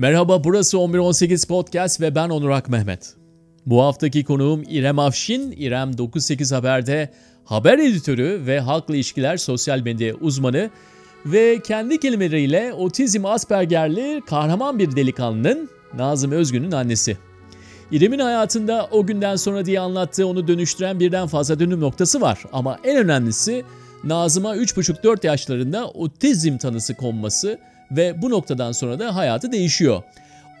Merhaba burası 1118 Podcast ve ben Onur Ak Mehmet. Bu haftaki konuğum İrem Afşin. İrem 98 Haber'de haber editörü ve halkla ilişkiler sosyal medya uzmanı ve kendi kelimeleriyle otizm Asperger'li kahraman bir delikanlının Nazım Özgün'ün annesi. İrem'in hayatında o günden sonra diye anlattığı onu dönüştüren birden fazla dönüm noktası var ama en önemlisi Nazım'a 3,5-4 yaşlarında otizm tanısı konması ve bu noktadan sonra da hayatı değişiyor.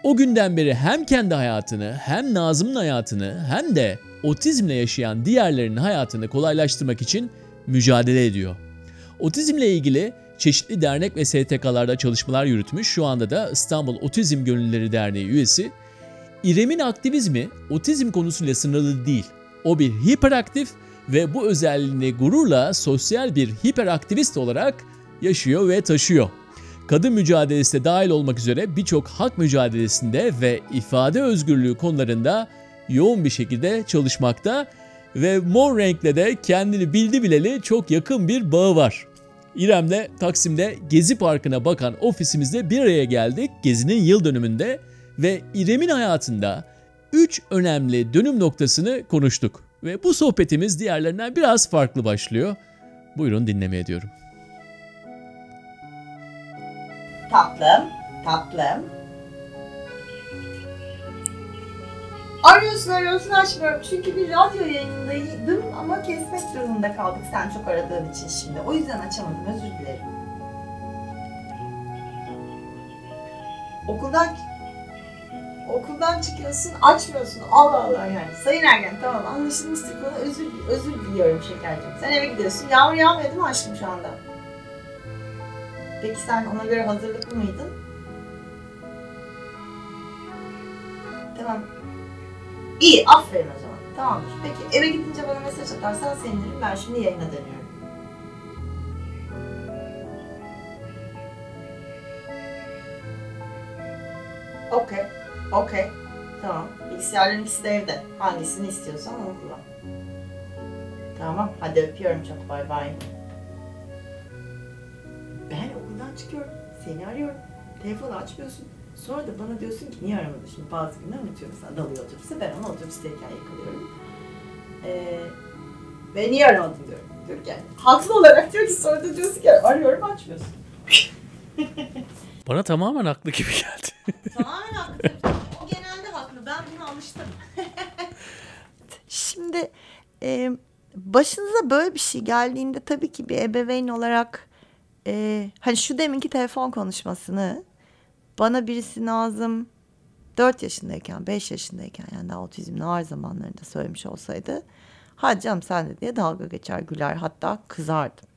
O günden beri hem kendi hayatını hem Nazım'ın hayatını hem de otizmle yaşayan diğerlerinin hayatını kolaylaştırmak için mücadele ediyor. Otizmle ilgili çeşitli dernek ve STK'larda çalışmalar yürütmüş. Şu anda da İstanbul Otizm Gönüllüleri Derneği üyesi. İrem'in aktivizmi otizm konusuyla sınırlı değil. O bir hiperaktif ve bu özelliğini gururla sosyal bir hiperaktivist olarak yaşıyor ve taşıyor. Kadın mücadelesi de dahil olmak üzere birçok hak mücadelesinde ve ifade özgürlüğü konularında yoğun bir şekilde çalışmakta ve mor renkle de kendini bildi bileli çok yakın bir bağı var. İrem'le Taksim'de Gezi Parkı'na bakan ofisimizde bir araya geldik Gezi'nin yıl dönümünde ve İrem'in hayatında 3 önemli dönüm noktasını konuştuk. Ve bu sohbetimiz diğerlerinden biraz farklı başlıyor. Buyurun dinlemeye diyorum. Tatlım, tatlım. Arıyorsun arıyorsun açmıyorum çünkü bir radyo yayınındaydım ama kesmek durumunda kaldık sen çok aradığın için şimdi. O yüzden açamadım özür dilerim. Okuldan okuldan çıkıyorsun açmıyorsun Allah Allah yani. Sayın Ergen tamam anlaşılmıştır konu özür, özür diliyorum şekercim. Sen eve gidiyorsun yağmur yağmıyor değil mi aşkım şu anda? Peki sen ona göre hazırlıklı mıydın? Tamam. İyi, aferin o zaman. Tamamdır. Peki eve gidince bana mesaj atarsan sevinirim. Ben şimdi yayına dönüyorum. Okey. Okey. Tamam. Bilgisayarların ikisi de evde. Hangisini istiyorsan onu kullan. Tamam. Hadi öpüyorum çok. Bay bay. Çıkıyorum. Seni arıyorum. Telefonu açmıyorsun. Sonra da bana diyorsun ki niye aramadın? Şimdi bazı günler unutuyorum mesela dalıyor otobüse. Ben onu otobüsteyken yakalıyorum. Ee, ve niye aramadın diyorum. Diyor ki yani, haklı olarak diyor ki sonra da diyorsun ki arıyorum açmıyorsun. Bana tamamen haklı gibi geldi. Tamamen haklı. O genelde haklı. Ben buna alıştım. Şimdi e, başınıza böyle bir şey geldiğinde tabii ki bir ebeveyn olarak e, hani şu deminki telefon konuşmasını bana birisi Nazım 4 yaşındayken 5 yaşındayken yani daha otizmli ağır zamanlarında söylemiş olsaydı hadi canım sen de diye dalga geçer güler hatta kızardım.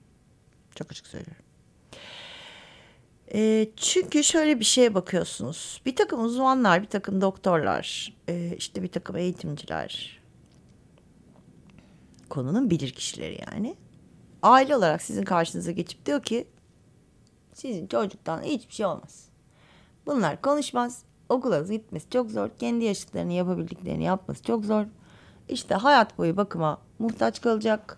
Çok açık söylüyorum. E, çünkü şöyle bir şeye bakıyorsunuz. Bir takım uzmanlar, bir takım doktorlar, e, işte bir takım eğitimciler, konunun bilir kişileri yani. Aile olarak sizin karşınıza geçip diyor ki sizin çocuktan hiçbir şey olmaz. Bunlar konuşmaz. Okula gitmesi çok zor. Kendi yaşıtlarını yapabildiklerini yapması çok zor. İşte hayat boyu bakıma muhtaç kalacak.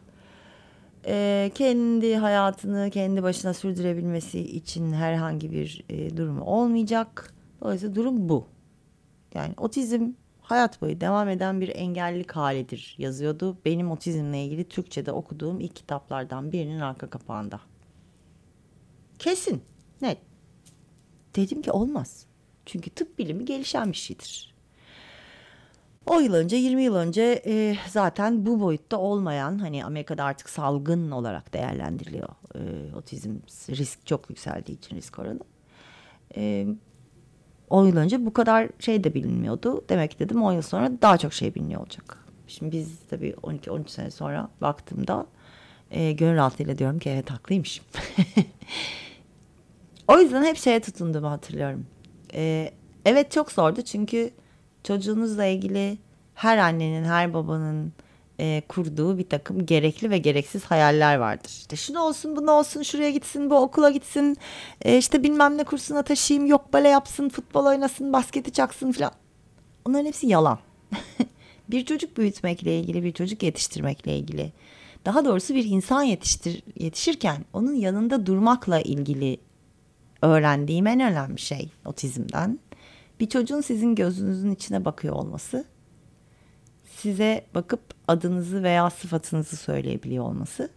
Ee, kendi hayatını kendi başına sürdürebilmesi için herhangi bir e, durumu olmayacak. Dolayısıyla durum bu. Yani otizm hayat boyu devam eden bir engellilik halidir yazıyordu. Benim otizmle ilgili Türkçe'de okuduğum ilk kitaplardan birinin arka kapağında. Kesin, net. Dedim ki olmaz. Çünkü tıp bilimi gelişen bir şeydir. O yıl önce 20 yıl önce e, zaten bu boyutta olmayan hani Amerika'da artık salgın olarak değerlendiriliyor e, otizm risk çok yükseldiği için risk oranı. E, 10 yıl önce bu kadar şey de bilinmiyordu. Demek ki dedim 10 yıl sonra daha çok şey biliniyor olacak. Şimdi biz tabii 12-13 sene sonra baktığımda e, gönül rahatlığıyla diyorum ki evet haklıymışım. o yüzden hep şeye tutunduğumu hatırlıyorum. E, evet çok zordu çünkü çocuğunuzla ilgili her annenin, her babanın e, kurduğu bir takım gerekli ve gereksiz hayaller vardır. İşte şunu olsun, bunu olsun, şuraya gitsin, bu okula gitsin, e, işte bilmem ne kursuna taşıyayım, yok bale yapsın, futbol oynasın, basketi çaksın falan. Onların hepsi yalan. bir çocuk büyütmekle ilgili, bir çocuk yetiştirmekle ilgili. Daha doğrusu bir insan yetiştir, yetişirken onun yanında durmakla ilgili öğrendiğim en önemli şey otizmden. Bir çocuğun sizin gözünüzün içine bakıyor olması, size bakıp adınızı veya sıfatınızı söyleyebiliyor olması,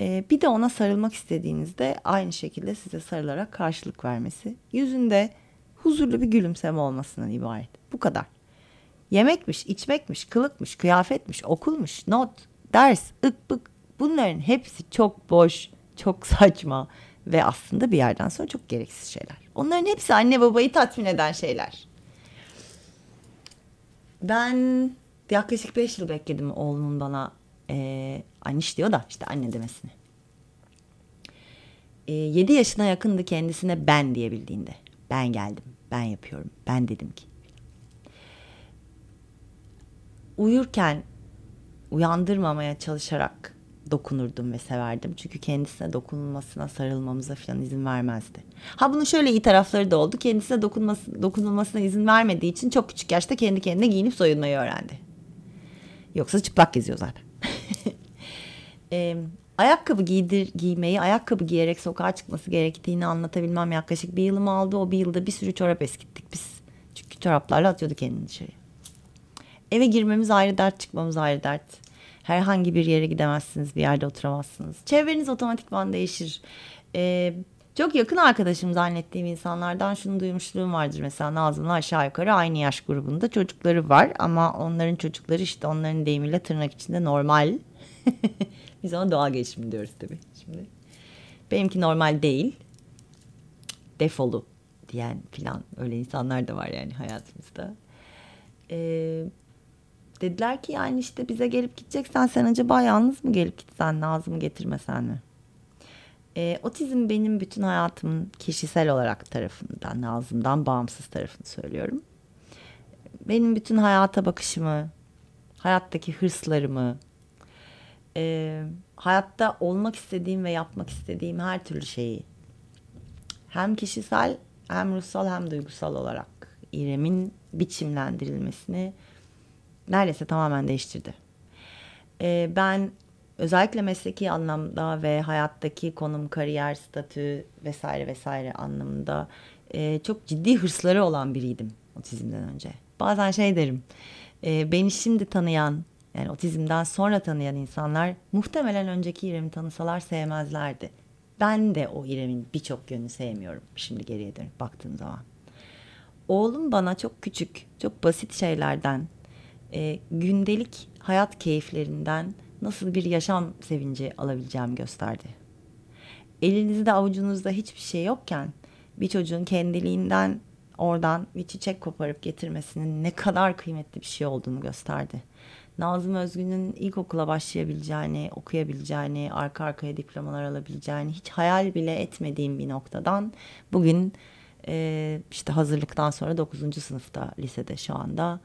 ee, bir de ona sarılmak istediğinizde aynı şekilde size sarılarak karşılık vermesi, yüzünde huzurlu bir gülümseme olmasından ibaret. Bu kadar. Yemekmiş, içmekmiş, kılıkmış, kıyafetmiş, okulmuş, not, ders, ık bık. Bunların hepsi çok boş, çok saçma ve aslında bir yerden sonra çok gereksiz şeyler. Onların hepsi anne babayı tatmin eden şeyler. Ben yaklaşık 5 yıl bekledim oğlumun bana e, anniş diyor da işte anne demesini. E, 7 yaşına yakındı kendisine ben diyebildiğinde. Ben geldim, ben yapıyorum, ben dedim ki. Uyurken uyandırmamaya çalışarak dokunurdum ve severdim. Çünkü kendisine dokunulmasına, sarılmamıza falan izin vermezdi. Ha bunun şöyle iyi tarafları da oldu. Kendisine dokunması, dokunulmasına izin vermediği için çok küçük yaşta kendi kendine giyinip soyunmayı öğrendi. Yoksa çıplak geziyor zaten. e, ayakkabı giydir, giymeyi, ayakkabı giyerek sokağa çıkması gerektiğini anlatabilmem yaklaşık bir yılımı aldı. O bir yılda bir sürü çorap eskittik biz. Çünkü çoraplarla atıyordu kendini dışarıya. Eve girmemiz ayrı dert, çıkmamız ayrı dert. Herhangi bir yere gidemezsiniz, bir yerde oturamazsınız. Çevreniz otomatikman değişir. Ee, çok yakın arkadaşım zannettiğim insanlardan şunu duymuşluğum vardır. Mesela Nazım'la aşağı yukarı aynı yaş grubunda çocukları var. Ama onların çocukları işte onların deyimiyle tırnak içinde normal. Biz ona doğal gelişim diyoruz tabii şimdi. Benimki normal değil. Defolu diyen filan öyle insanlar da var yani hayatımızda. Ee, dediler ki yani işte bize gelip gideceksen sen acaba yalnız mı gelip gitsen Nazım'ı getirmesen mi? E, otizm benim bütün hayatımın kişisel olarak tarafından, Nazım'dan bağımsız tarafını söylüyorum. Benim bütün hayata bakışımı, hayattaki hırslarımı, e, hayatta olmak istediğim ve yapmak istediğim her türlü şeyi hem kişisel hem ruhsal hem duygusal olarak İrem'in biçimlendirilmesini neredeyse tamamen değiştirdi. Ee, ben özellikle mesleki anlamda ve hayattaki konum, kariyer, statü vesaire vesaire anlamında e, çok ciddi hırsları olan biriydim otizmden önce. Bazen şey derim, e, beni şimdi tanıyan, yani otizmden sonra tanıyan insanlar muhtemelen önceki İrem'i tanısalar sevmezlerdi. Ben de o İrem'in birçok yönünü sevmiyorum şimdi geriye dönüp baktığım zaman. Oğlum bana çok küçük, çok basit şeylerden e, gündelik hayat keyiflerinden nasıl bir yaşam sevinci alabileceğimi gösterdi. Elinizde avucunuzda hiçbir şey yokken bir çocuğun kendiliğinden oradan bir çiçek koparıp getirmesinin ne kadar kıymetli bir şey olduğunu gösterdi. Nazım Özgün'ün ilkokula başlayabileceğini, okuyabileceğini, arka arkaya diplomalar alabileceğini hiç hayal bile etmediğim bir noktadan bugün e, işte hazırlıktan sonra 9. sınıfta lisede şu anda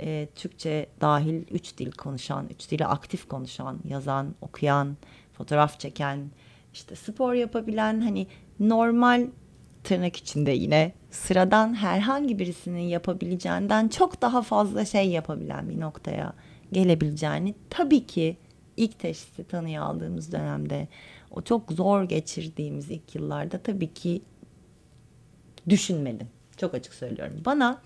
e, Türkçe dahil üç dil konuşan, üç dili aktif konuşan, yazan, okuyan, fotoğraf çeken, işte spor yapabilen hani normal tırnak içinde yine sıradan herhangi birisinin yapabileceğinden çok daha fazla şey yapabilen bir noktaya gelebileceğini tabii ki ilk teşhisi tanıya aldığımız dönemde o çok zor geçirdiğimiz ilk yıllarda tabii ki düşünmedim. Çok açık söylüyorum. Bana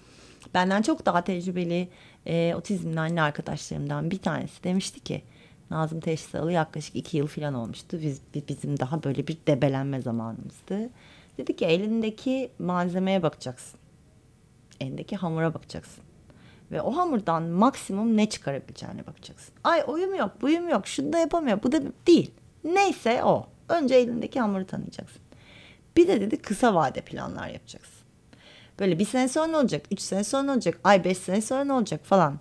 benden çok daha tecrübeli e, otizmli anne arkadaşlarımdan bir tanesi demişti ki Nazım teşhis alı yaklaşık iki yıl falan olmuştu. Biz, bizim daha böyle bir debelenme zamanımızdı. Dedi ki elindeki malzemeye bakacaksın. Elindeki hamura bakacaksın. Ve o hamurdan maksimum ne çıkarabileceğine bakacaksın. Ay oyum yok, buyum yok, şunu da yapamıyor, bu da değil. Neyse o. Önce elindeki hamuru tanıyacaksın. Bir de dedi kısa vade planlar yapacaksın. Böyle bir sene sonra ne olacak? Üç sene sonra ne olacak? Ay beş sene sonra ne olacak falan.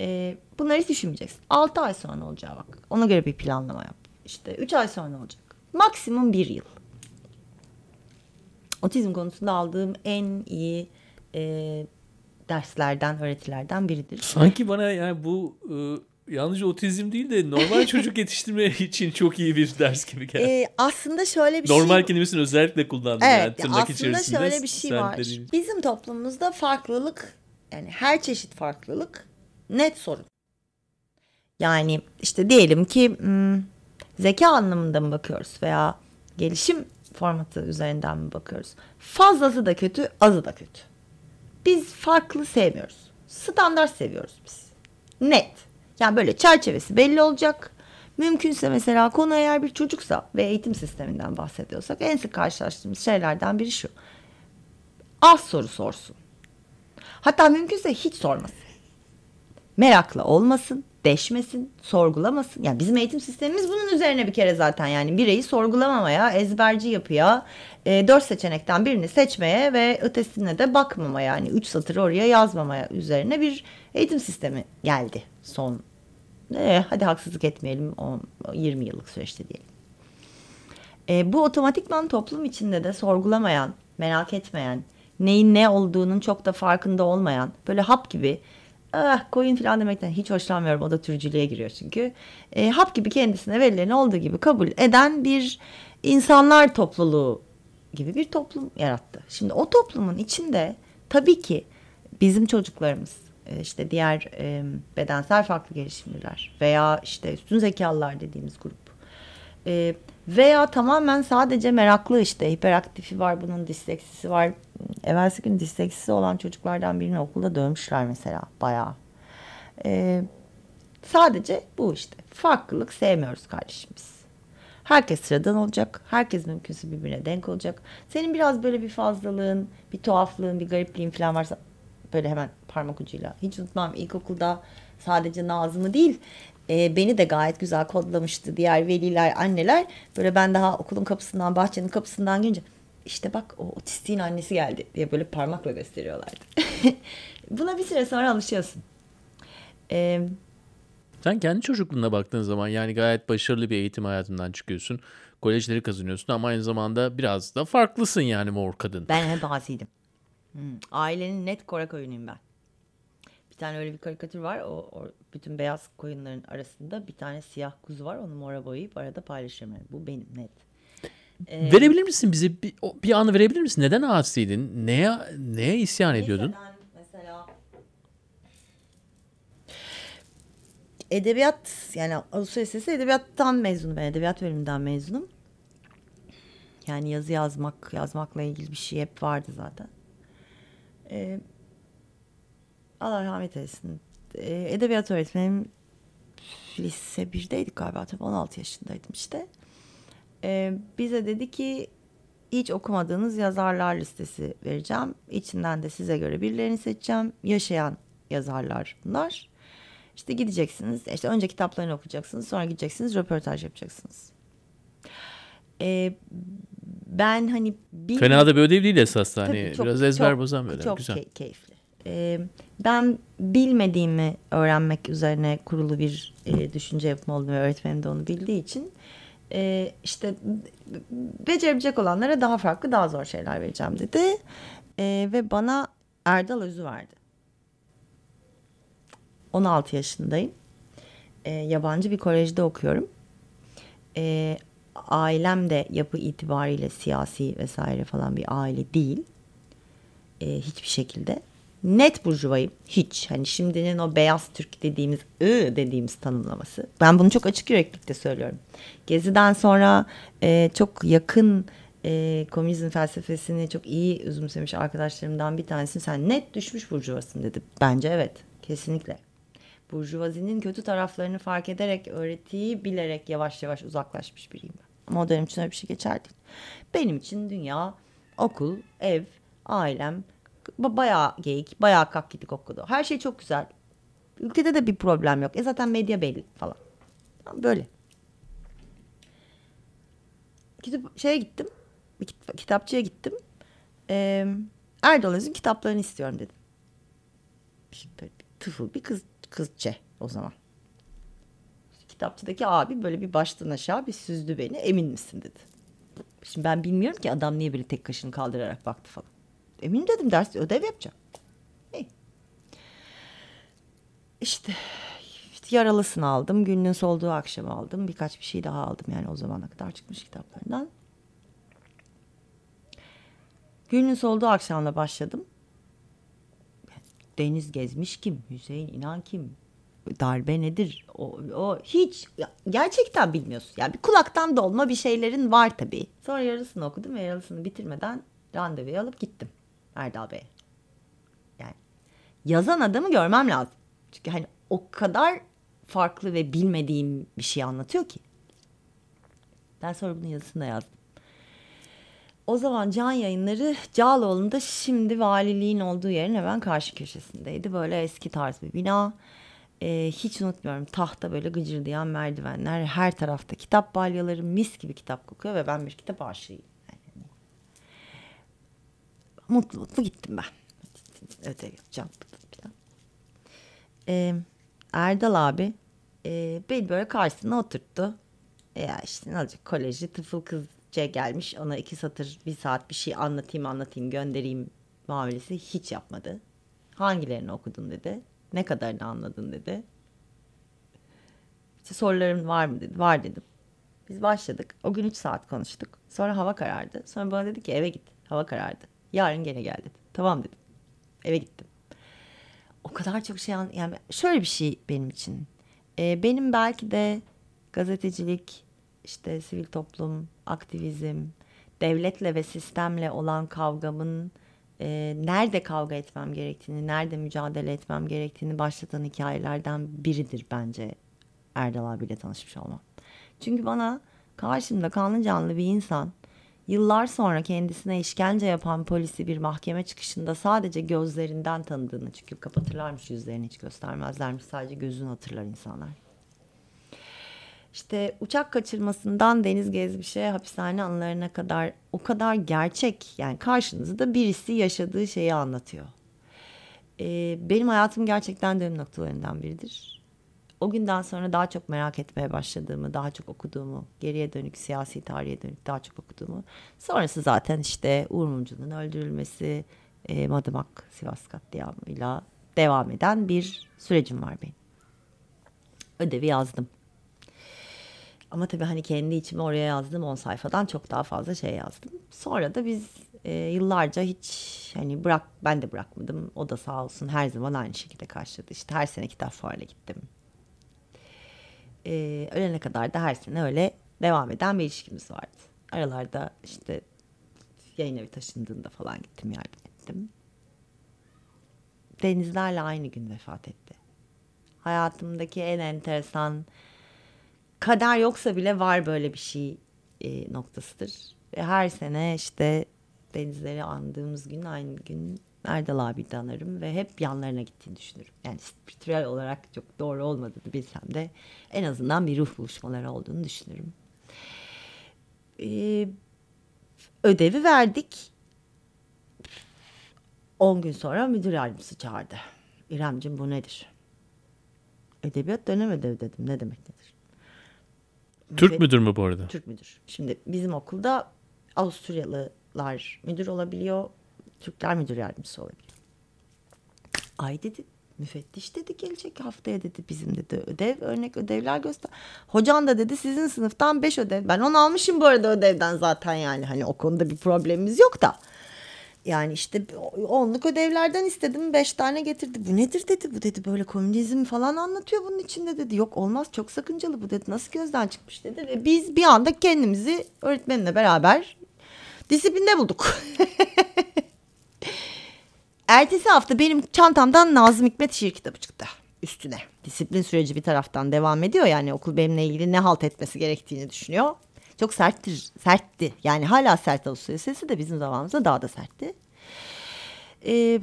Ee, bunları hiç düşünmeyeceksin. Altı ay sonra ne olacağı bak. Ona göre bir planlama yap. İşte üç ay sonra ne olacak? Maksimum bir yıl. Otizm konusunda aldığım en iyi e, derslerden, öğretilerden biridir. Sanki bana yani bu e, yalnızca otizm değil de normal çocuk yetiştirme için çok iyi bir ders gibi geldi. Ee, aslında şöyle bir normal şey kelimesini özellikle kullandım Evet, yani tırnak aslında içerisinde. şöyle bir şey var. dediğin- Bizim toplumumuzda farklılık yani her çeşit farklılık net sorun. Yani işte diyelim ki hmm, zeka anlamında mı bakıyoruz veya gelişim formatı üzerinden mi bakıyoruz? Fazlası da kötü, azı da kötü. Biz farklı sevmiyoruz. Standart seviyoruz biz. Net. Yani böyle çerçevesi belli olacak. Mümkünse mesela konu eğer bir çocuksa ve eğitim sisteminden bahsediyorsak en sık karşılaştığımız şeylerden biri şu. Az soru sorsun. Hatta mümkünse hiç sormasın. Meraklı olmasın, deşmesin, sorgulamasın. Yani bizim eğitim sistemimiz bunun üzerine bir kere zaten yani bireyi sorgulamamaya, ezberci yapıya, e, dört seçenekten birini seçmeye ve ötesine de bakmamaya yani üç satır oraya yazmamaya üzerine bir eğitim sistemi geldi son. E, hadi haksızlık etmeyelim o 20 yıllık süreçte diyelim. E, bu otomatikman toplum içinde de sorgulamayan, merak etmeyen, neyin ne olduğunun çok da farkında olmayan, böyle hap gibi ah, koyun falan demekten hiç hoşlanmıyorum. O da türcülüğe giriyor çünkü. E, hap gibi kendisine verileni olduğu gibi kabul eden bir insanlar topluluğu gibi bir toplum yarattı. Şimdi o toplumun içinde tabii ki bizim çocuklarımız, işte diğer e, bedensel farklı gelişimliler veya işte üstün zekalılar dediğimiz grup e, veya tamamen sadece meraklı işte hiperaktifi var bunun disleksisi var. Evvelsi gün disleksisi olan çocuklardan birini okulda dövmüşler mesela bayağı. E, sadece bu işte farklılık sevmiyoruz kardeşimiz. Herkes sıradan olacak. Herkes mümkünse birbirine denk olacak. Senin biraz böyle bir fazlalığın, bir tuhaflığın, bir garipliğin falan varsa böyle hemen parmak ucuyla. Hiç unutmam ilkokulda sadece Nazım'ı değil e, beni de gayet güzel kodlamıştı diğer veliler, anneler. Böyle ben daha okulun kapısından, bahçenin kapısından gelince işte bak o otistiğin annesi geldi diye böyle parmakla gösteriyorlardı. Buna bir süre sonra alışıyorsun. Ee, Sen kendi çocukluğuna baktığın zaman yani gayet başarılı bir eğitim hayatından çıkıyorsun. Kolejleri kazanıyorsun ama aynı zamanda biraz da farklısın yani mor kadın. ben hep asiydim. Hmm, Ailenin net kora koyunuyum ben. Bir tane öyle bir karikatür var. O, o bütün beyaz koyunların arasında bir tane siyah kuzu var. Onu mora boyayıp arada paylaşıyorum. Yani bu benim net. Ee, Verebilir misin bize bir, bir anı verebilir misin? Neden asiydin? Neye neye isyan ediyordun? Mesela edebiyat yani Uluslararası edebiyattan mezunum ben. Edebiyat bölümünden mezunum. Yani yazı yazmak, yazmakla ilgili bir şey hep vardı zaten. Ee, Allah rahmet eylesin. Ee, edebiyat öğretmenim lise 1'deydik galiba. Tabii 16 yaşındaydım işte. Ee, bize dedi ki hiç okumadığınız yazarlar listesi vereceğim. İçinden de size göre birilerini seçeceğim. Yaşayan yazarlar bunlar. İşte gideceksiniz. işte önce kitaplarını okuyacaksınız. Sonra gideceksiniz röportaj yapacaksınız. Ee, ben hani bir Fena da bir ödev değil esas hani Tabii çok- biraz ezber çok- bozan böyle. Çok Güzel. key- keyifli. Ee, ben bilmediğimi öğrenmek üzerine kurulu bir e, düşünce yapımı oldum ve öğretmenim de onu bildiği için e, işte becerebilecek olanlara daha farklı daha zor şeyler vereceğim dedi E, ve bana Erdal Özü verdi. 16 yaşındayım. E, yabancı bir kolejde okuyorum. E, ailem de yapı itibariyle siyasi vesaire falan bir aile değil. E, hiçbir şekilde. Net burjuvayım. Hiç. Hani şimdinin o beyaz Türk dediğimiz ı dediğimiz tanımlaması. Ben bunu çok açık yüreklilikle söylüyorum. Gezi'den sonra e, çok yakın e, komünizm felsefesini çok iyi üzümsemiş arkadaşlarımdan bir tanesi sen net düşmüş burjuvasın dedi. Bence evet. Kesinlikle. Burjuvazinin kötü taraflarını fark ederek, öğretiyi bilerek yavaş yavaş uzaklaşmış biriyim ben. Ama o dönem için öyle bir şey geçer değil. Benim için dünya, okul, ev, ailem, ba- bayağı geyik, bayağı kalk gittik okudu. Her şey çok güzel. Ülkede de bir problem yok. E zaten medya belli falan. Böyle. Kitap, şeye gittim. Bir kit- kitapçıya gittim. Ee, Erdal Öz'ün kitaplarını istiyorum dedim. Şimdi böyle bir tıfıl bir kız kızçe o zaman. Kitapçıdaki abi böyle bir baştan aşağı bir süzdü beni. Emin misin dedi. Şimdi ben bilmiyorum ki adam niye böyle tek kaşını kaldırarak baktı falan. Emin dedim ders ödev yapacağım. İyi. İşte, yaralısını aldım. Günün solduğu akşam aldım. Birkaç bir şey daha aldım yani o zamana kadar çıkmış kitaplarından. Günün solduğu akşamla başladım. Deniz gezmiş kim? Hüseyin İnan kim? Darbe nedir? O, o hiç gerçekten bilmiyorsun. Yani bir kulaktan dolma bir şeylerin var tabii. Sonra yarısını okudum ve yarısını bitirmeden randevuyu alıp gittim Erdal Bey'e. yazan adamı görmem lazım. Çünkü hani o kadar farklı ve bilmediğim bir şey anlatıyor ki. Ben sonra bunun yazısını da yazdım. O zaman Can Yayınları Cağaloğlu'nda şimdi valiliğin olduğu yerin hemen karşı köşesindeydi. Böyle eski tarz bir bina. Ee, hiç unutmuyorum tahta böyle gıcırdayan merdivenler. Her tarafta kitap balyaları mis gibi kitap kokuyor ve ben bir kitap aşığıyım. Yani mutlu mutlu gittim ben. Ödev yapacağım. Ee, Erdal abi e, beni böyle karşısına oturttu. E ya işte ne olacak kolejci tıfıl kızca gelmiş ona iki satır bir saat bir şey anlatayım anlatayım göndereyim muamelesi hiç yapmadı. Hangilerini okudun dedi. Ne kadarını anladın dedi. İşte soruların var mı dedi. Var dedim. Biz başladık. O gün 3 saat konuştuk. Sonra hava karardı. Sonra bana dedi ki eve git. Hava karardı. Yarın gene gel dedi. Tamam dedim. Eve gittim. O kadar çok şey an yani şöyle bir şey benim için. Ee, benim belki de gazetecilik, işte sivil toplum, aktivizm, devletle ve sistemle olan kavgamın e, nerede kavga etmem gerektiğini, nerede mücadele etmem gerektiğini başlatan hikayelerden biridir bence Erdal abiyle tanışmış olmam. Çünkü bana karşımda kanlı canlı bir insan yıllar sonra kendisine işkence yapan polisi bir mahkeme çıkışında sadece gözlerinden tanıdığını çünkü kapatırlarmış yüzlerini hiç göstermezlermiş sadece gözünü hatırlar insanlar. İşte uçak kaçırmasından deniz gezmişe hapishane anılarına kadar o kadar gerçek yani karşınızda birisi yaşadığı şeyi anlatıyor. Ee, benim hayatım gerçekten dönüm noktalarından biridir. O günden sonra daha çok merak etmeye başladığımı, daha çok okuduğumu, geriye dönük siyasi tarihe dönük daha çok okuduğumu. Sonrası zaten işte Uğur Mumcu'nun öldürülmesi, e, Madımak Sivas katliamıyla devam eden bir sürecim var benim. Ödevi yazdım. Ama tabii hani kendi içime oraya yazdım 10 sayfadan çok daha fazla şey yazdım. Sonra da biz e, yıllarca hiç hani bırak ben de bırakmadım. O da sağ olsun her zaman aynı şekilde karşıladı. İşte her sene kitap fuarına gittim. E, ölene kadar da her sene öyle devam eden bir ilişkimiz vardı. Aralarda işte yayın evi taşındığında falan gittim yardım ettim. Denizlerle aynı gün vefat etti. Hayatımdaki en enteresan kader yoksa bile var böyle bir şey e, noktasıdır. Ve her sene işte denizleri andığımız gün aynı gün Erdal abi de anarım ve hep yanlarına gittiğini düşünürüm. Yani spiritüel olarak çok doğru olmadığını bilsem de en azından bir ruh buluşmaları olduğunu düşünürüm. Ee, ödevi verdik. 10 gün sonra müdür yardımcısı çağırdı. İremcim bu nedir? Edebiyat dönem ödevi dedim. Ne demek nedir? Türk Ve- müdür mü bu arada? Türk müdür. Şimdi bizim okulda Avusturyalılar müdür olabiliyor. Türkler müdür yardımcısı olabiliyor. Ay dedi müfettiş dedi gelecek haftaya dedi bizim dedi ödev örnek ödevler göster. Hocan da dedi sizin sınıftan 5 ödev. Ben onu almışım bu arada ödevden zaten yani hani o konuda bir problemimiz yok da. Yani işte onluk ödevlerden istedim beş tane getirdi. Bu nedir dedi. Bu dedi böyle komünizm falan anlatıyor bunun içinde dedi. Yok olmaz çok sakıncalı bu dedi. Nasıl gözden çıkmış dedi. Ve biz bir anda kendimizi öğretmenle beraber disiplinde bulduk. Ertesi hafta benim çantamdan Nazım Hikmet şiir kitabı çıktı üstüne. Disiplin süreci bir taraftan devam ediyor yani okul benimle ilgili ne halt etmesi gerektiğini düşünüyor. Çok serttir, sertti. Yani hala sert Ağustos sesi de bizim zamanımızda daha da sertti. Ee,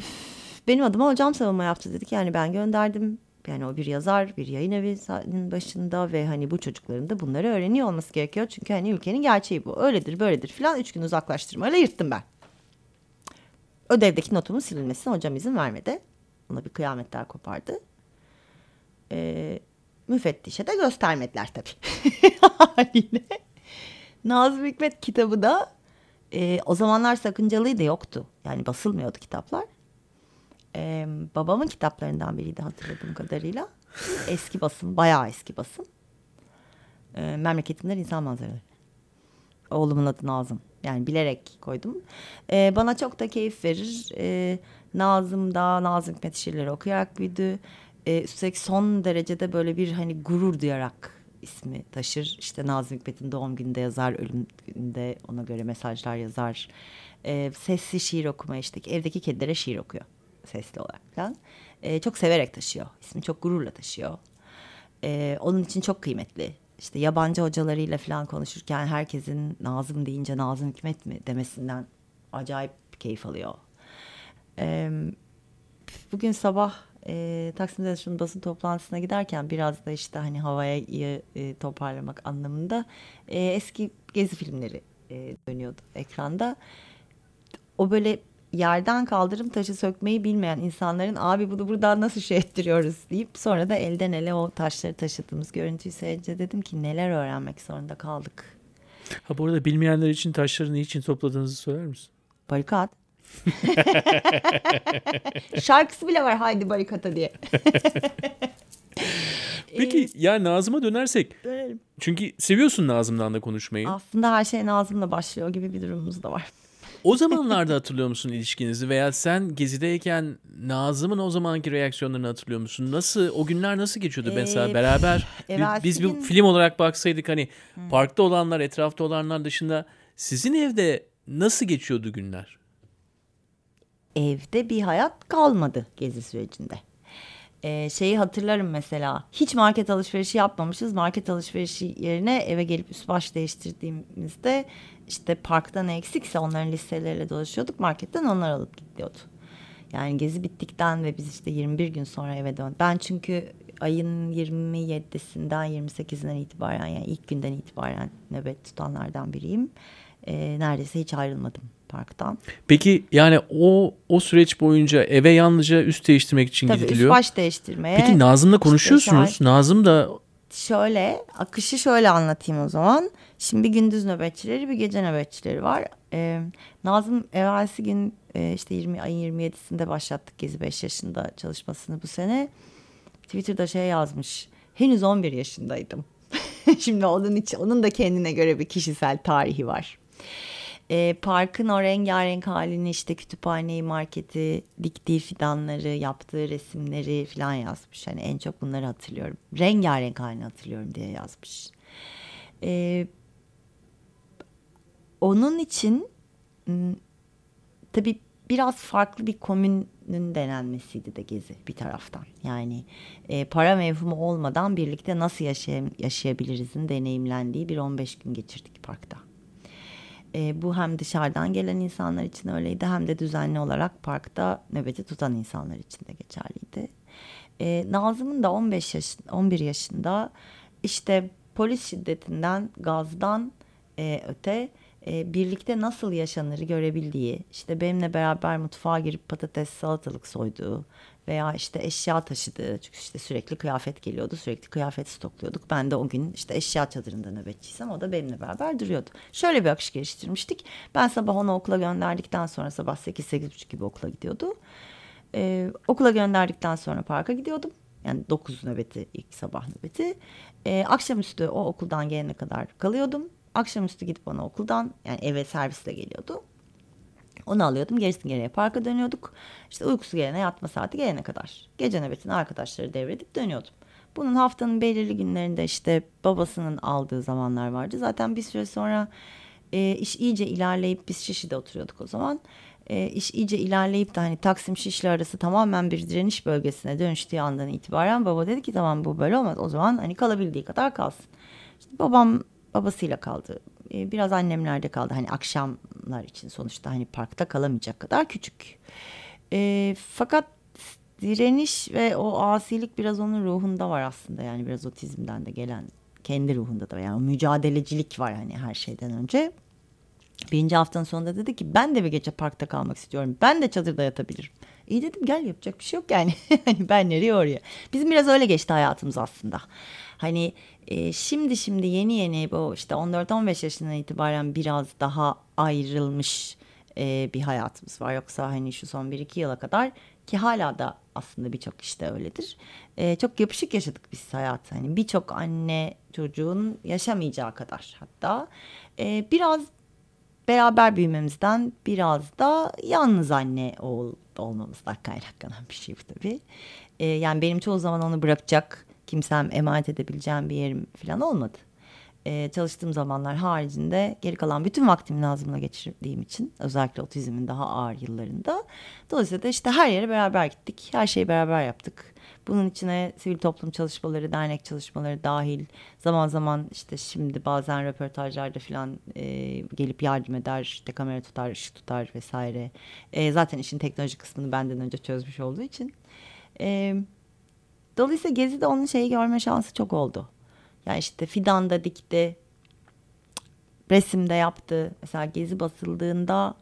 benim adıma hocam savunma yaptı dedik. Yani ben gönderdim. Yani o bir yazar, bir yayın evinin başında ve hani bu çocukların da bunları öğreniyor olması gerekiyor. Çünkü hani ülkenin gerçeği bu. Öyledir, böyledir filan. Üç gün uzaklaştırmayla yırttım ben. Ödevdeki notumun silinmesine hocam izin vermedi. Ona bir kıyametler kopardı. Ee, müfettişe de göstermediler tabii. Haliyle. Nazım Hikmet kitabı da e, o zamanlar sakıncalıydı yoktu. Yani basılmıyordu kitaplar. E, babamın kitaplarından biriydi hatırladığım kadarıyla. Eski basın, bayağı eski basın. E, Memleketimler insan manzaraları. Oğlumun adı Nazım. Yani bilerek koydum. E, bana çok da keyif verir. E, Nazım da Nazım Hikmet şiirleri okuyarak büyüdü. E, üstelik son derecede böyle bir hani gurur duyarak ismi taşır. İşte Nazım Hikmet'in doğum gününde yazar, ölüm gününde ona göre mesajlar yazar. E, sesli şiir okuma işte evdeki kedilere şiir okuyor sesli olarak falan. e, çok severek taşıyor. İsmi çok gururla taşıyor. E, onun için çok kıymetli. İşte yabancı hocalarıyla falan konuşurken herkesin Nazım deyince Nazım Hikmet mi demesinden acayip keyif alıyor. E, bugün sabah e, Taksim'de şunun basın toplantısına giderken biraz da işte hani havaya e, toparlamak anlamında e, eski gezi filmleri e, dönüyordu ekranda. O böyle yerden kaldırım taşı sökmeyi bilmeyen insanların abi bunu buradan nasıl şey ettiriyoruz deyip sonra da elden ele o taşları taşıdığımız görüntüyü seyredince dedim ki neler öğrenmek zorunda kaldık. Ha bu arada bilmeyenler için taşları niçin topladığınızı söyler misin? Barikat. Şarkısı bile var haydi barikata diye. Peki ya Nazım'a dönersek. Dönelim. Çünkü seviyorsun Nazım'dan da konuşmayı. Aslında her şey Nazım'la başlıyor gibi bir durumumuz da var. O zamanlarda hatırlıyor musun ilişkinizi veya sen gezideyken Nazım'ın o zamanki reaksiyonlarını hatırlıyor musun? Nasıl o günler nasıl geçiyordu mesela Ee, beraber? evvelsi Biz bir gün- film olarak baksaydık hani parkta olanlar, etrafta olanlar dışında sizin evde nasıl geçiyordu günler? Evde bir hayat kalmadı gezi sürecinde. Ee, şeyi hatırlarım mesela hiç market alışverişi yapmamışız. Market alışverişi yerine eve gelip üst baş değiştirdiğimizde işte parkta ne eksikse onların listeleriyle dolaşıyorduk. Marketten onlar alıp gidiyordu. Yani gezi bittikten ve biz işte 21 gün sonra eve döndük. Ben çünkü ayın 27'sinden 28'inden itibaren yani ilk günden itibaren nöbet tutanlardan biriyim. Ee, neredeyse hiç ayrılmadım parktan. Peki yani o o süreç boyunca eve yalnızca üst değiştirmek için Tabii üst gidiliyor. baş değiştirmeye. Peki Nazım'la işte konuşuyorsunuz. şahit- Nazım da Şöyle akışı şöyle anlatayım o zaman. Şimdi gündüz nöbetçileri bir gece nöbetçileri var. Ee, Nazım evvelsi gün e, işte 20 ayın 27'sinde başlattık Gezi 5 yaşında çalışmasını bu sene. Twitter'da şey yazmış. Henüz 11 yaşındaydım. Şimdi onun için onun da kendine göre bir kişisel tarihi var. Ee, parkın o rengarenk halini işte kütüphaneyi, marketi, diktiği fidanları, yaptığı resimleri falan yazmış. Hani en çok bunları hatırlıyorum. Rengarenk halini hatırlıyorum diye yazmış. Ee, onun için tabii biraz farklı bir komünün denenmesiydi de Gezi bir taraftan. Yani e, para mevhumu olmadan birlikte nasıl yaşay- yaşayabilirizin deneyimlendiği bir 15 gün geçirdik parkta. E, bu hem dışarıdan gelen insanlar için öyleydi hem de düzenli olarak parkta nöbeti tutan insanlar için de geçerliydi. E, Nazım'ın da 15 yaş, 11 yaşında işte polis şiddetinden, gazdan e, öte e, birlikte nasıl yaşanır görebildiği, işte benimle beraber mutfağa girip patates, salatalık soyduğu veya işte eşya taşıdığı çünkü işte sürekli kıyafet geliyordu sürekli kıyafet stokluyorduk. Ben de o gün işte eşya çadırında nöbetçiysem o da benimle beraber duruyordu. Şöyle bir akış geliştirmiştik. Ben sabah onu okula gönderdikten sonra sabah 8-8.30 gibi okula gidiyordu. Ee, okula gönderdikten sonra parka gidiyordum. Yani 9 nöbeti ilk sabah nöbeti. Ee, akşamüstü o okuldan gelene kadar kalıyordum. Akşamüstü gidip ona okuldan yani eve servisle geliyordu. Onu alıyordum. Gerisini geriye parka dönüyorduk. İşte uykusu gelene yatma saati gelene kadar. Gece nöbetini arkadaşları devredip dönüyordum. Bunun haftanın belirli günlerinde işte babasının aldığı zamanlar vardı. Zaten bir süre sonra e, iş iyice ilerleyip biz Şişli'de oturuyorduk o zaman. E, iş iyice ilerleyip de hani Taksim Şişli arası tamamen bir direniş bölgesine dönüştüğü andan itibaren baba dedi ki tamam bu böyle olmaz. O zaman hani kalabildiği kadar kalsın. İşte babam babasıyla kaldı. E, biraz annemlerde kaldı. Hani akşamlar için sonuçta hani parkta kalamayacak kadar küçük. E, fakat direniş ve o asilik biraz onun ruhunda var aslında. Yani biraz otizmden de gelen kendi ruhunda da yani mücadelecilik var hani her şeyden önce. Birinci haftanın sonunda dedi ki ben de bir gece parkta kalmak istiyorum. Ben de çadırda yatabilirim. İyi dedim gel yapacak bir şey yok yani. hani ben nereye oraya. Bizim biraz öyle geçti hayatımız aslında. Hani e, şimdi şimdi yeni yeni bu işte 14-15 yaşından itibaren biraz daha ayrılmış e, bir hayatımız var. Yoksa hani şu son 1-2 yıla kadar ki hala da aslında birçok işte öyledir. E, çok yapışık yaşadık biz hayatı. Hani birçok anne çocuğun yaşamayacağı kadar hatta. E, biraz beraber büyümemizden biraz da yalnız anne ol, olmamızdan kaynaklanan bir şey bu tabii. E, yani benim çoğu zaman onu bırakacak kimsem emanet edebileceğim bir yerim falan olmadı. e, çalıştığım zamanlar haricinde geri kalan bütün vaktimi Nazım'la geçirdiğim için özellikle otizmin daha ağır yıllarında. Dolayısıyla da işte her yere beraber gittik. Her şeyi beraber yaptık. Bunun içine sivil toplum çalışmaları, dernek çalışmaları dahil. Zaman zaman işte şimdi bazen röportajlarda falan e, gelip yardım eder. işte kamera tutar, ışık tutar vesaire. E, zaten işin teknoloji kısmını benden önce çözmüş olduğu için. E, dolayısıyla Gezi'de onun şeyi görme şansı çok oldu. Yani işte fidanda dikti, resimde yaptı. Mesela Gezi basıldığında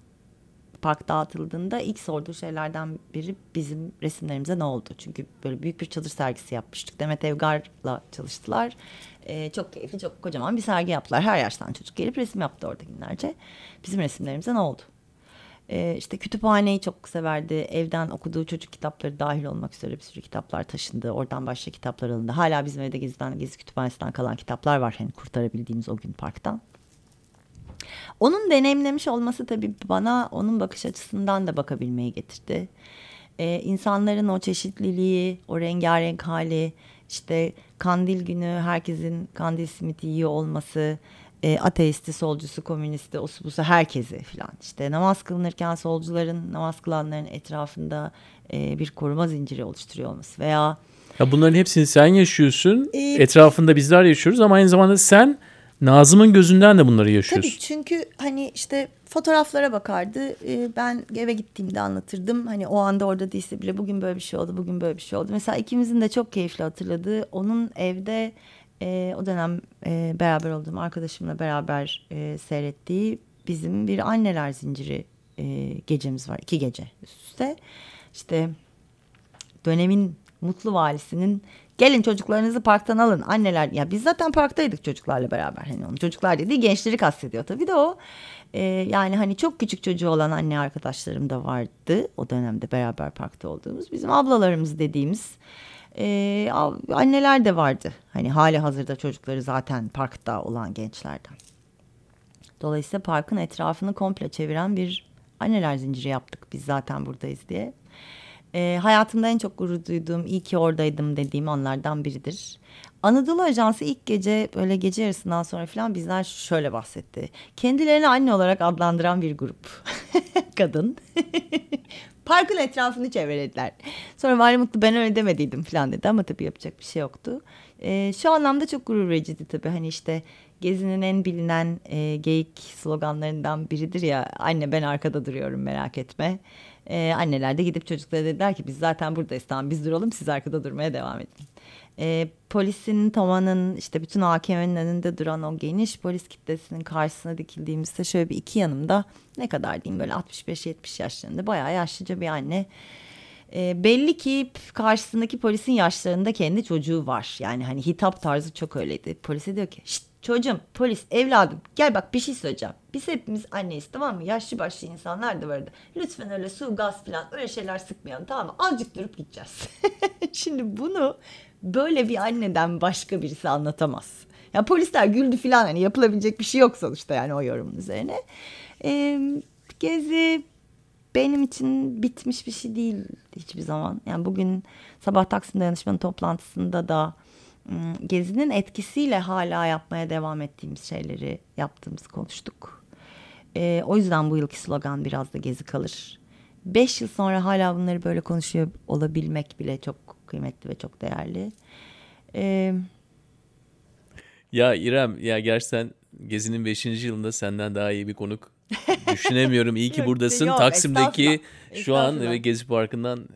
park dağıtıldığında ilk sorduğu şeylerden biri bizim resimlerimize ne oldu? Çünkü böyle büyük bir çadır sergisi yapmıştık. Demet Evgar'la çalıştılar. Ee, çok keyifli, çok kocaman bir sergi yaptılar. Her yaştan çocuk gelip resim yaptı orada günlerce. Bizim resimlerimize ne oldu? Ee, işte kütüphaneyi çok severdi. Evden okuduğu çocuk kitapları dahil olmak üzere bir sürü kitaplar taşındı. Oradan başka kitaplar alındı. Hala bizim evde Gezi'den, Gezi Kütüphanesi'nden kalan kitaplar var. Hani kurtarabildiğimiz o gün parktan. Onun deneyimlemiş olması tabii bana onun bakış açısından da bakabilmeyi getirdi. Ee, insanların o çeşitliliği, o rengarenk hali, işte kandil günü herkesin kandil simiti yiyor olması, e, ateisti, solcusu, komünisti, osu busu herkesi filan. İşte namaz kılınırken solcuların, namaz kılanların etrafında e, bir koruma zinciri oluşturuyor olması veya Ya bunların hepsini sen yaşıyorsun. Ee, Etrafında bizler yaşıyoruz ama aynı zamanda sen Nazım'ın gözünden de bunları yaşıyorsun. Tabii çünkü hani işte fotoğraflara bakardı. Ee, ben eve gittiğimde anlatırdım. Hani o anda orada değilse bile bugün böyle bir şey oldu, bugün böyle bir şey oldu. Mesela ikimizin de çok keyifli hatırladığı onun evde e, o dönem e, beraber olduğum arkadaşımla beraber e, seyrettiği bizim bir anneler zinciri e, gecemiz var. iki gece üst üste. İşte dönemin mutlu valisinin gelin çocuklarınızı parktan alın. Anneler ya biz zaten parktaydık çocuklarla beraber. Hani onu çocuklar dediği gençleri kastediyor. Tabii de o e, yani hani çok küçük çocuğu olan anne arkadaşlarım da vardı. O dönemde beraber parkta olduğumuz. Bizim ablalarımız dediğimiz e, anneler de vardı hani hali hazırda çocukları zaten parkta olan gençlerden dolayısıyla parkın etrafını komple çeviren bir anneler zinciri yaptık biz zaten buradayız diye. E, hayatımda en çok gurur duyduğum, iyi ki oradaydım dediğim anlardan biridir. Anadolu Ajansı ilk gece böyle gece yarısından sonra falan bizden şöyle bahsetti. Kendilerini anne olarak adlandıran bir grup. Kadın. Parkın etrafını çevrelediler. Sonra Vali Mutlu ben öyle demediydim falan dedi ama tabii yapacak bir şey yoktu. E, şu anlamda çok gurur vericiydi tabii. Hani işte Gezi'nin en bilinen e, geyik sloganlarından biridir ya. Anne ben arkada duruyorum merak etme. Ee, anneler de gidip çocuklara dediler ki biz zaten buradayız tamam biz duralım siz arkada durmaya devam edin. Ee, polisin, Toma'nın işte bütün AKM'nin önünde duran o geniş polis kitlesinin karşısına dikildiğimizde şöyle bir iki yanımda ne kadar diyeyim böyle 65-70 yaşlarında bayağı yaşlıca bir anne. Ee, belli ki karşısındaki polisin yaşlarında kendi çocuğu var. Yani hani hitap tarzı çok öyleydi. Polise diyor ki Şşt, çocuğum polis evladım gel bak bir şey söyleyeceğim. Biz hepimiz anneyiz tamam mı? Yaşlı başlı insanlar da vardı. Lütfen öyle su gaz falan öyle şeyler sıkmayalım tamam mı? Azıcık durup gideceğiz. Şimdi bunu böyle bir anneden başka birisi anlatamaz. Ya polisler güldü falan hani yapılabilecek bir şey yok sonuçta yani o yorumun üzerine. Ee, gezi benim için bitmiş bir şey değil hiçbir zaman. Yani bugün sabah Taksim Dayanışmanı toplantısında da Gezi'nin etkisiyle hala yapmaya devam ettiğimiz şeyleri yaptığımızı konuştuk. Ee, o yüzden bu yılki slogan biraz da Gezi kalır. Beş yıl sonra hala bunları böyle konuşuyor olabilmek bile çok kıymetli ve çok değerli. Ee, Ya İrem ya gerçekten Gezi'nin 5. yılında senden daha iyi bir konuk düşünemiyorum. İyi ki buradasın. yok, Taksim'deki estağfurullah. şu an Estağfurullah. ve Gezi Parkı'ndan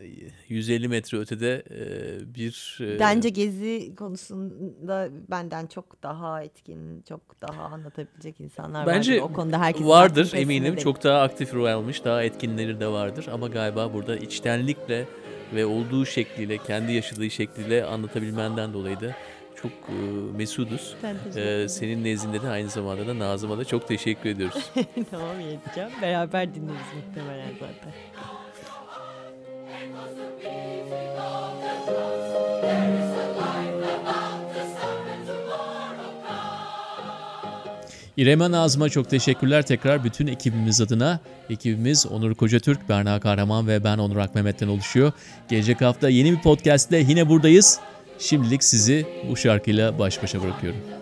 150 metre ötede e, bir e, bence Gezi konusunda benden çok daha etkin, çok daha anlatabilecek insanlar Bence vardır. O konuda herkesin vardır eminim. Çok daha aktif rol almış, daha etkinleri de vardır. Ama galiba burada içtenlikle ve olduğu şekliyle, kendi yaşadığı şekliyle anlatabilmenden dolayı da çok e, mesuduz. E, senin nezdinde de aynı zamanda da Nazım'a da çok teşekkür ediyoruz. tamam yeteceğim. Beraber dinleriz muhtemelen zaten. İrem Nazım'a çok teşekkürler tekrar bütün ekibimiz adına. Ekibimiz Onur Kocatürk, Berna Kahraman ve ben Onur Akmehmet'ten oluşuyor. Gelecek hafta yeni bir podcast'te yine buradayız. Şimdilik sizi bu şarkıyla baş başa bırakıyorum.